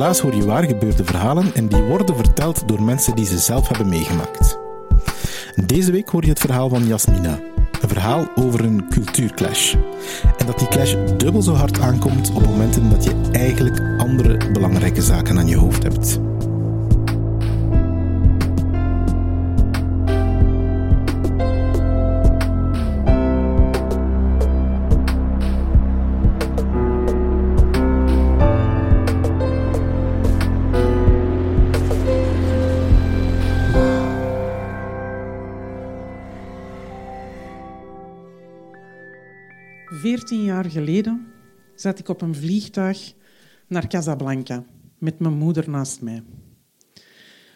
In Relaas hoor je waar gebeurde verhalen en die worden verteld door mensen die ze zelf hebben meegemaakt. Deze week hoor je het verhaal van Jasmina. Een verhaal over een cultuurclash. En dat die clash dubbel zo hard aankomt op momenten dat je eigenlijk andere belangrijke zaken aan je hoofd hebt. Veertien jaar geleden zat ik op een vliegtuig naar Casablanca met mijn moeder naast mij.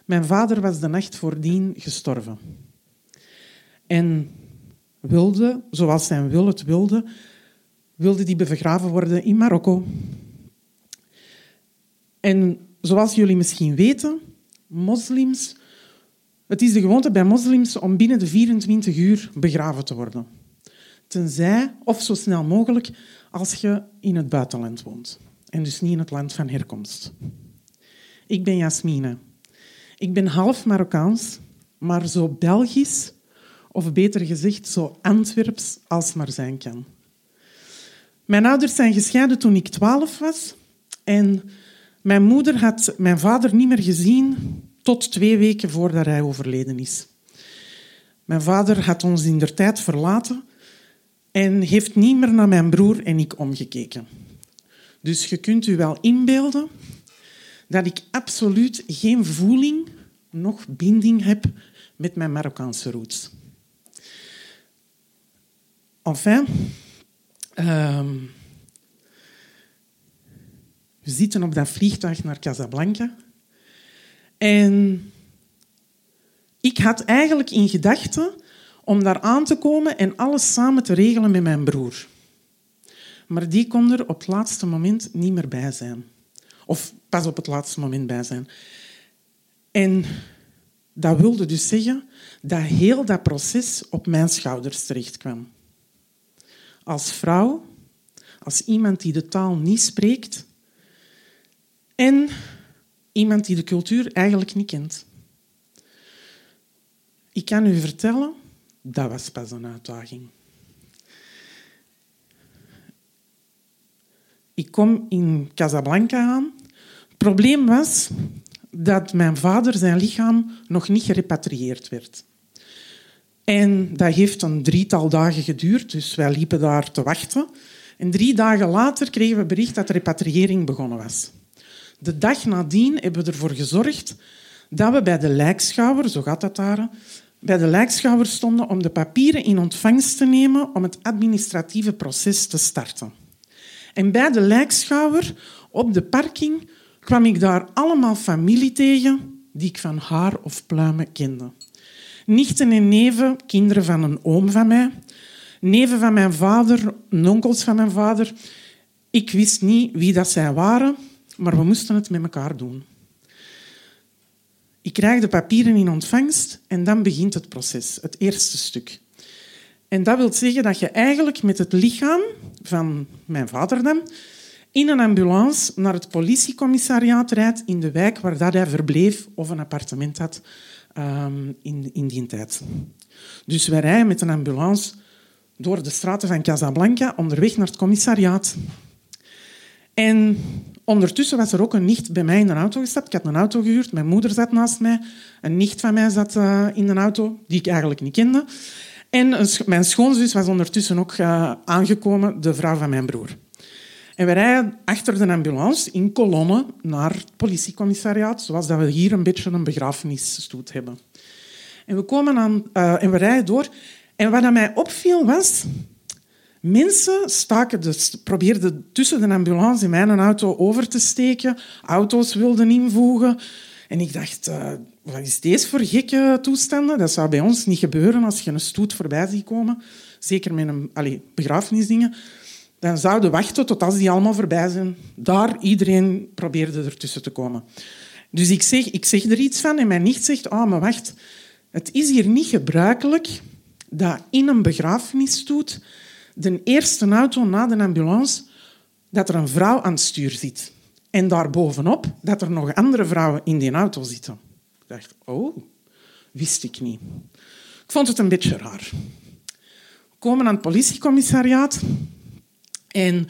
Mijn vader was de nacht voordien gestorven. En wilde, zoals zijn wil het wilde, wilde die begraven worden in Marokko. En zoals jullie misschien weten, moslims, het is de gewoonte bij moslims om binnen de 24 uur begraven te worden. Tenzij, of zo snel mogelijk, als je in het buitenland woont. En dus niet in het land van herkomst. Ik ben Jasmine. Ik ben half Marokkaans, maar zo Belgisch, of beter gezegd zo Antwerps als maar zijn kan. Mijn ouders zijn gescheiden toen ik twaalf was. En mijn moeder had mijn vader niet meer gezien tot twee weken voordat hij overleden is. Mijn vader had ons in der tijd verlaten en heeft niet meer naar mijn broer en ik omgekeken. Dus je kunt u wel inbeelden dat ik absoluut geen voeling nog binding heb met mijn Marokkaanse roots. Enfin, ehm, we zitten op dat vliegtuig naar Casablanca. En ik had eigenlijk in gedachten om daar aan te komen en alles samen te regelen met mijn broer. Maar die kon er op het laatste moment niet meer bij zijn. Of pas op het laatste moment bij zijn. En dat wilde dus zeggen dat heel dat proces op mijn schouders terechtkwam. Als vrouw, als iemand die de taal niet spreekt en iemand die de cultuur eigenlijk niet kent. Ik kan u vertellen dat was pas een uitdaging. Ik kom in Casablanca aan. Het probleem was dat mijn vader zijn lichaam nog niet gerepatrieerd werd. En dat heeft een drietal dagen geduurd, dus wij liepen daar te wachten. En drie dagen later kregen we bericht dat de repatriëring begonnen was. De dag nadien hebben we ervoor gezorgd dat we bij de lijkschouwer, zo gaat dat daar, bij de lijkschouwer stonden om de papieren in ontvangst te nemen om het administratieve proces te starten. En bij de lijkschouwer op de parking kwam ik daar allemaal familie tegen die ik van haar of pluimen kende. Nichten en neven, kinderen van een oom van mij, neven van mijn vader, onkels van mijn vader. Ik wist niet wie dat zij waren, maar we moesten het met elkaar doen. Ik krijg de papieren in ontvangst en dan begint het proces, het eerste stuk. En dat wil zeggen dat je eigenlijk met het lichaam van mijn vader dan in een ambulance naar het politiecommissariaat rijdt in de wijk waar dat hij verbleef of een appartement had um, in, in die tijd. Dus wij rijden met een ambulance door de straten van Casablanca onderweg naar het commissariaat. En ondertussen was er ook een nicht bij mij in de auto gestapt. Ik had een auto gehuurd, mijn moeder zat naast mij. Een nicht van mij zat uh, in de auto, die ik eigenlijk niet kende. En mijn schoonzus was ondertussen ook uh, aangekomen, de vrouw van mijn broer. En we rijden achter de ambulance in kolonne naar het politiecommissariaat, zoals dat we hier een beetje een begrafenisstoet hebben. En we, komen aan, uh, en we rijden door. En wat mij opviel was... Mensen staken probeerden tussen de ambulance en mijn auto over te steken. Auto's wilden invoegen. En ik dacht, uh, wat is deze voor gekke toestanden? Dat zou bij ons niet gebeuren als je een stoet voorbij ziet komen. Zeker met een allez, begrafenisdingen dan zouden wachten tot als die allemaal voorbij zijn. Daar iedereen probeerde ertussen te komen. Dus ik zeg, ik zeg er iets van en mijn nicht zegt, oh, maar wacht, het is hier niet gebruikelijk dat in een begrafenisstoet de eerste auto na de ambulance dat er een vrouw aan het stuur zit. En daarbovenop dat er nog andere vrouwen in die auto zitten. Ik dacht, oh, wist ik niet. Ik vond het een beetje raar. We komen aan het politiecommissariaat. En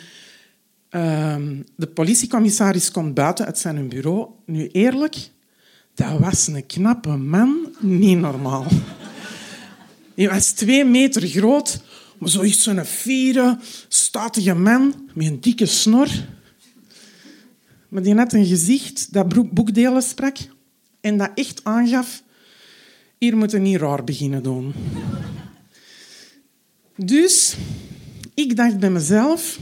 uh, de politiecommissaris komt buiten uit zijn bureau. Nu eerlijk, dat was een knappe man, niet normaal. Hij was twee meter groot, maar zoiets zo'n vierde, statige man met een dikke snor. Maar die had een gezicht dat boekdelen sprak en dat echt aangaf... Hier moeten niet raar beginnen doen. Dus ik dacht bij mezelf,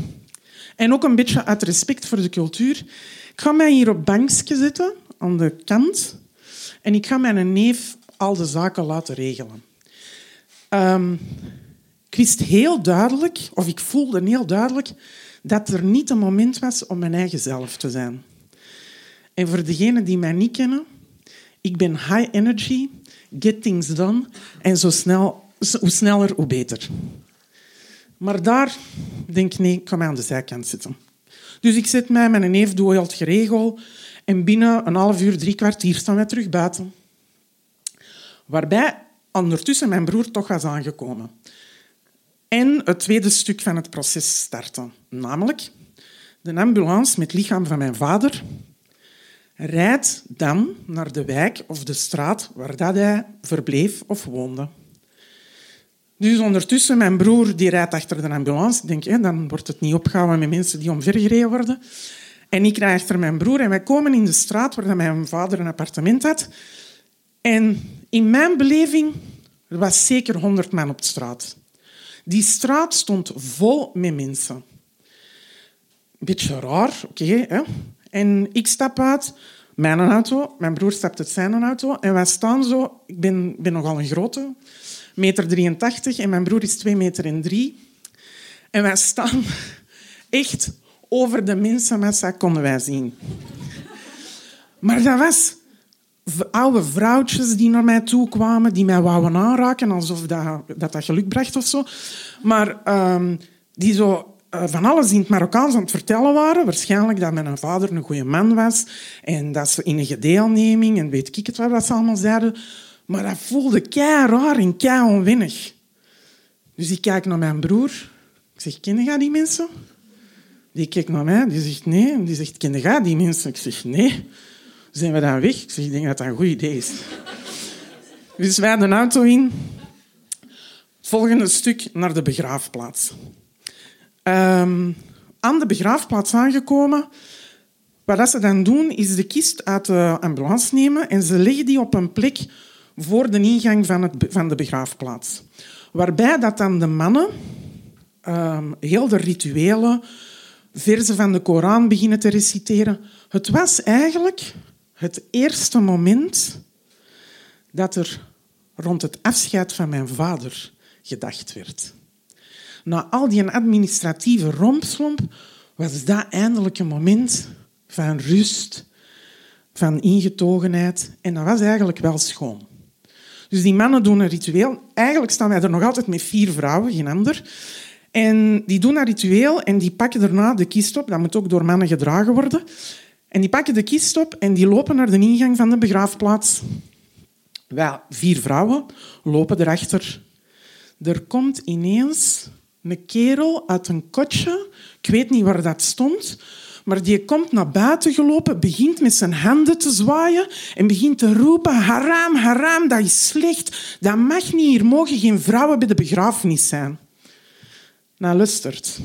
en ook een beetje uit respect voor de cultuur, ik ga mij hier op bankje zitten, aan de kant, en ik ga mijn neef al de zaken laten regelen. Um, ik wist heel duidelijk, of ik voelde heel duidelijk, dat er niet een moment was om mijn eigen zelf te zijn. En voor degenen die mij niet kennen, ik ben high energy, get things done, en zo snel, hoe sneller, hoe beter. Maar daar denk ik, nee, ik mij aan de zijkant zitten. Dus ik zet mij met een het geregel. En binnen een half uur, drie kwartier staan wij terug buiten. Waarbij ondertussen mijn broer toch was aangekomen. En het tweede stuk van het proces starten. Namelijk, de ambulance met lichaam van mijn vader rijdt dan naar de wijk of de straat waar dat hij verbleef of woonde. Dus ondertussen, mijn broer die rijdt achter de ambulance. denk, hè, dan wordt het niet opgehouden met mensen die omvergereden worden. En ik rijd achter mijn broer en wij komen in de straat waar mijn vader een appartement had. En in mijn beleving er was zeker honderd man op straat. Die straat stond vol met mensen. Beetje raar, oké. en ik stap uit, mijn auto, mijn broer stapt uit zijn auto en wij staan zo... Ik ben, ben nogal een grote meter 83 en mijn broer is 2 meter en 3. En wij staan echt over de mensenmassa, konden wij zien. Maar dat was oude vrouwtjes die naar mij toe kwamen, die mij wouden aanraken, alsof dat dat, dat geluk bracht of zo. Maar um, die zo uh, van alles in het Marokkaans aan het vertellen waren. Waarschijnlijk dat mijn vader een goede man was en dat ze enige deelneming en weet ik het wat dat ze allemaal zeiden. Maar dat voelde kei raar en kei onwennig. Dus ik kijk naar mijn broer. Ik zeg, ken jij die mensen? Die kijkt naar mij, die zegt nee. Die zegt, ken jij die mensen? Ik zeg, nee. Zijn we dan weg? Ik zeg, ik denk dat dat een goed idee is. dus wij de auto in. Het volgende stuk naar de begraafplaats. Um, aan de begraafplaats aangekomen... Wat ze dan doen, is de kist uit de ambulance nemen en ze leggen die op een plek voor de ingang van, het, van de begraafplaats. Waarbij dat dan de mannen um, heel de rituelen, verzen van de Koran beginnen te reciteren. Het was eigenlijk het eerste moment dat er rond het afscheid van mijn vader gedacht werd. Na al die administratieve rompslomp was dat eindelijk een moment van rust, van ingetogenheid. En dat was eigenlijk wel schoon. Dus die mannen doen een ritueel. Eigenlijk staan wij er nog altijd met vier vrouwen, geen ander. En die doen dat ritueel en die pakken daarna de kist op. Dat moet ook door mannen gedragen worden. En die pakken de kist op en die lopen naar de ingang van de begraafplaats. Wel, vier vrouwen lopen erachter. Er komt ineens een kerel uit een kotje. Ik weet niet waar dat stond. Maar die komt naar buiten gelopen, begint met zijn handen te zwaaien en begint te roepen, haram, haram, dat is slecht. Dat mag niet, hier mogen geen vrouwen bij de begrafenis zijn. Nou, lustert.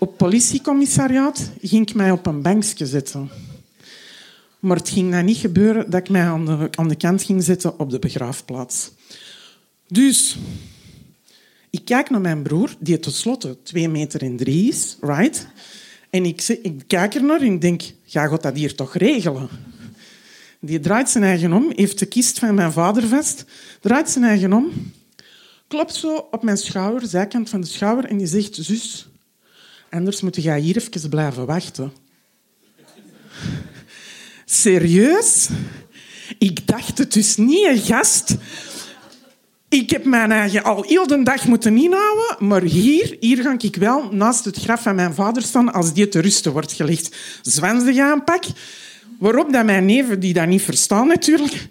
Op politiecommissariaat ging ik mij op een bankje zetten. Maar het ging nou niet gebeuren dat ik mij aan de, aan de kant ging zetten op de begraafplaats. Dus ik kijk naar mijn broer, die tenslotte 2 meter en drie is, right? En ik, ik kijk er naar en ik denk, ga God dat hier toch regelen? Die draait zijn eigen om, heeft de kist van mijn vader vast, draait zijn eigen om, klopt zo op mijn schouder, zijkant van de schouder, en die zegt, zus, anders moet je hier even blijven wachten. Serieus? Ik dacht het dus niet, gast. Ik heb mijn eigen al heel de dag moeten inhouden, maar hier, hier ga ik wel naast het graf van mijn vader staan als die te rusten wordt gelegd. Zwanzig aanpak. Waarop dat mijn neven, die dat niet verstaan natuurlijk,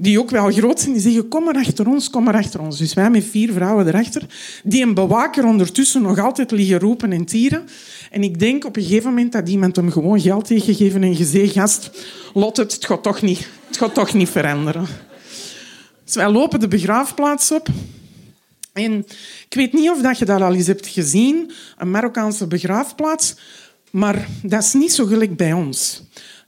die ook wel groot zijn, die zeggen kom maar achter ons, kom maar achter ons. Dus wij met vier vrouwen erachter, die een bewaker ondertussen nog altijd liggen roepen en tieren. En ik denk op een gegeven moment dat iemand hem gewoon geld heeft gegeven en gezegd, gast, lot het, het gaat toch niet, het gaat toch niet veranderen. Dus wij lopen de begraafplaats op. En ik weet niet of je dat al eens hebt gezien, een Marokkaanse begraafplaats, maar dat is niet zo gelijk bij ons.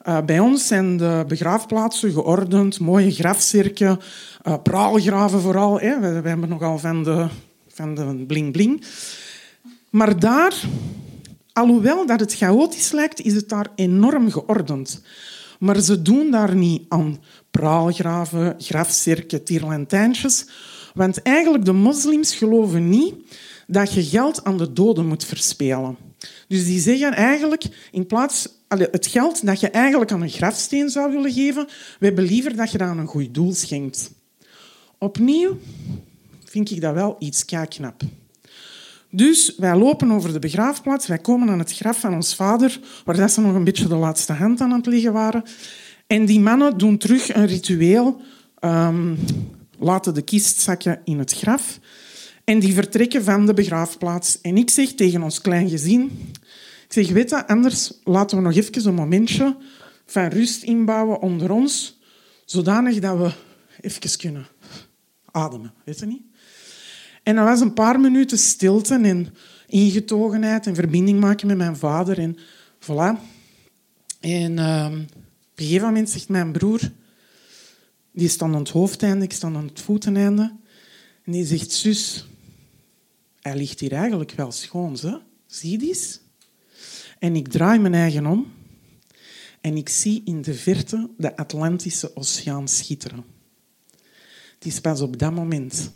Uh, bij ons zijn de begraafplaatsen geordend, mooie grafcirken, uh, praalgraven vooral. Hè. We, hebben nogal van de, van de bling-bling. Maar daar, alhoewel dat het chaotisch lijkt, is het daar enorm geordend. Maar ze doen daar niet aan praalgraven, grafcirken, tierlantijntjes. Want eigenlijk, de moslims geloven niet dat je geld aan de doden moet verspelen. Dus die zeggen eigenlijk, in plaats het geld dat je eigenlijk aan een grafsteen zou willen geven, we hebben liever dat je dat aan een goed doel schenkt. Opnieuw vind ik dat wel iets knap. Dus wij lopen over de begraafplaats, wij komen aan het graf van ons vader, waar dat ze nog een beetje de laatste hand aan het liggen waren. En die mannen doen terug een ritueel, um, laten de kist zakken in het graf en die vertrekken van de begraafplaats. En ik zeg tegen ons klein gezin, ik zeg, weet anders laten we nog even een momentje van rust inbouwen onder ons, zodanig dat we even kunnen ademen, weet je niet? En dat was een paar minuten stilte en ingetogenheid en verbinding maken met mijn vader. En voilà. En uh, op een gegeven moment zegt mijn broer, die staat aan het hoofdeinde, ik sta aan het voeteneinde. En die zegt, zus, hij ligt hier eigenlijk wel schoon, hè? zie dit? En ik draai mijn eigen om en ik zie in de verte de Atlantische Oceaan schitteren. Het is pas op dat moment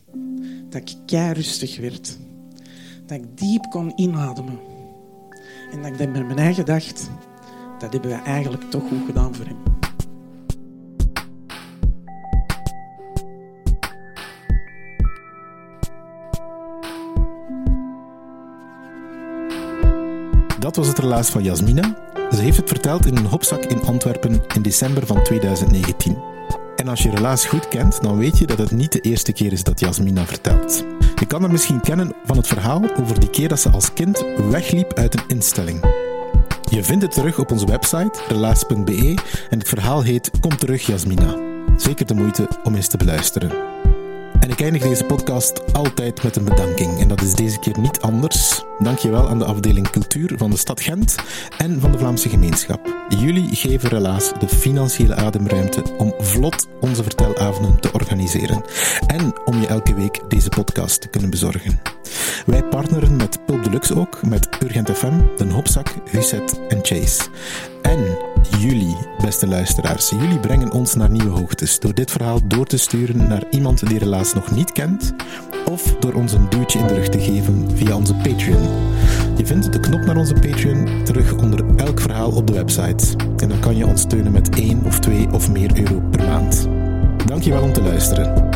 dat ik kei rustig werd. Dat ik diep kon inademen. En dat ik met mijn eigen dacht, dat hebben we eigenlijk toch goed gedaan voor hem. Dat was het relaas van Jasmina. Ze heeft het verteld in een hopzak in Antwerpen in december van 2019. En als je relaas goed kent, dan weet je dat het niet de eerste keer is dat Jasmina vertelt. Je kan haar misschien kennen van het verhaal over die keer dat ze als kind wegliep uit een instelling. Je vindt het terug op onze website, relaas.be, en het verhaal heet Kom terug Jasmina. Zeker de moeite om eens te beluisteren. En ik eindig deze podcast altijd met een bedanking. En dat is deze keer niet anders. Dankjewel aan de afdeling cultuur van de stad Gent en van de Vlaamse gemeenschap. Jullie geven helaas de financiële ademruimte om vlot onze vertelavonden te organiseren. En om je elke week deze podcast te kunnen bezorgen. Wij partneren met Pulp Deluxe ook, met Urgent FM, Den Hopzak, Huset en Chase. En jullie, beste luisteraars, jullie brengen ons naar nieuwe hoogtes door dit verhaal door te sturen naar iemand die helaas nog niet kent, of door ons een duwtje in de rug te geven via onze Patreon. Je vindt de knop naar onze Patreon terug onder elk verhaal op de website. En dan kan je ons steunen met 1 of 2 of meer euro per maand. Dankjewel om te luisteren.